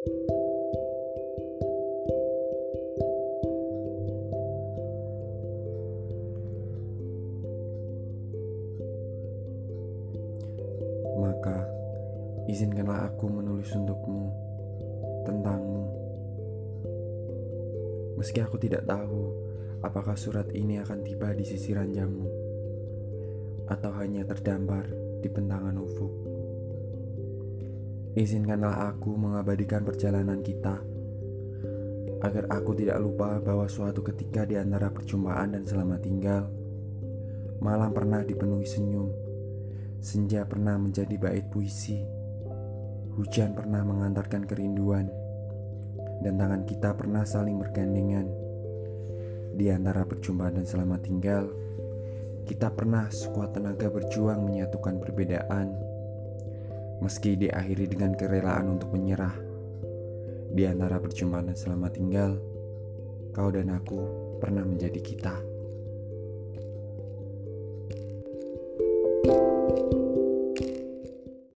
Maka, izinkanlah aku menulis untukmu tentangmu. Meski aku tidak tahu apakah surat ini akan tiba di sisi ranjangmu atau hanya terdampar di bentangan ufuk. Izinkanlah aku mengabadikan perjalanan kita agar aku tidak lupa bahwa suatu ketika di antara perjumpaan dan selamat tinggal, malam pernah dipenuhi senyum Senja pernah menjadi bait puisi. Hujan pernah mengantarkan kerinduan. Dan tangan kita pernah saling bergandengan. Di antara perjumpaan dan selamat tinggal, kita pernah sekuat tenaga berjuang menyatukan perbedaan. Meski diakhiri dengan kerelaan untuk menyerah. Di antara perjumpaan dan selamat tinggal, kau dan aku pernah menjadi kita.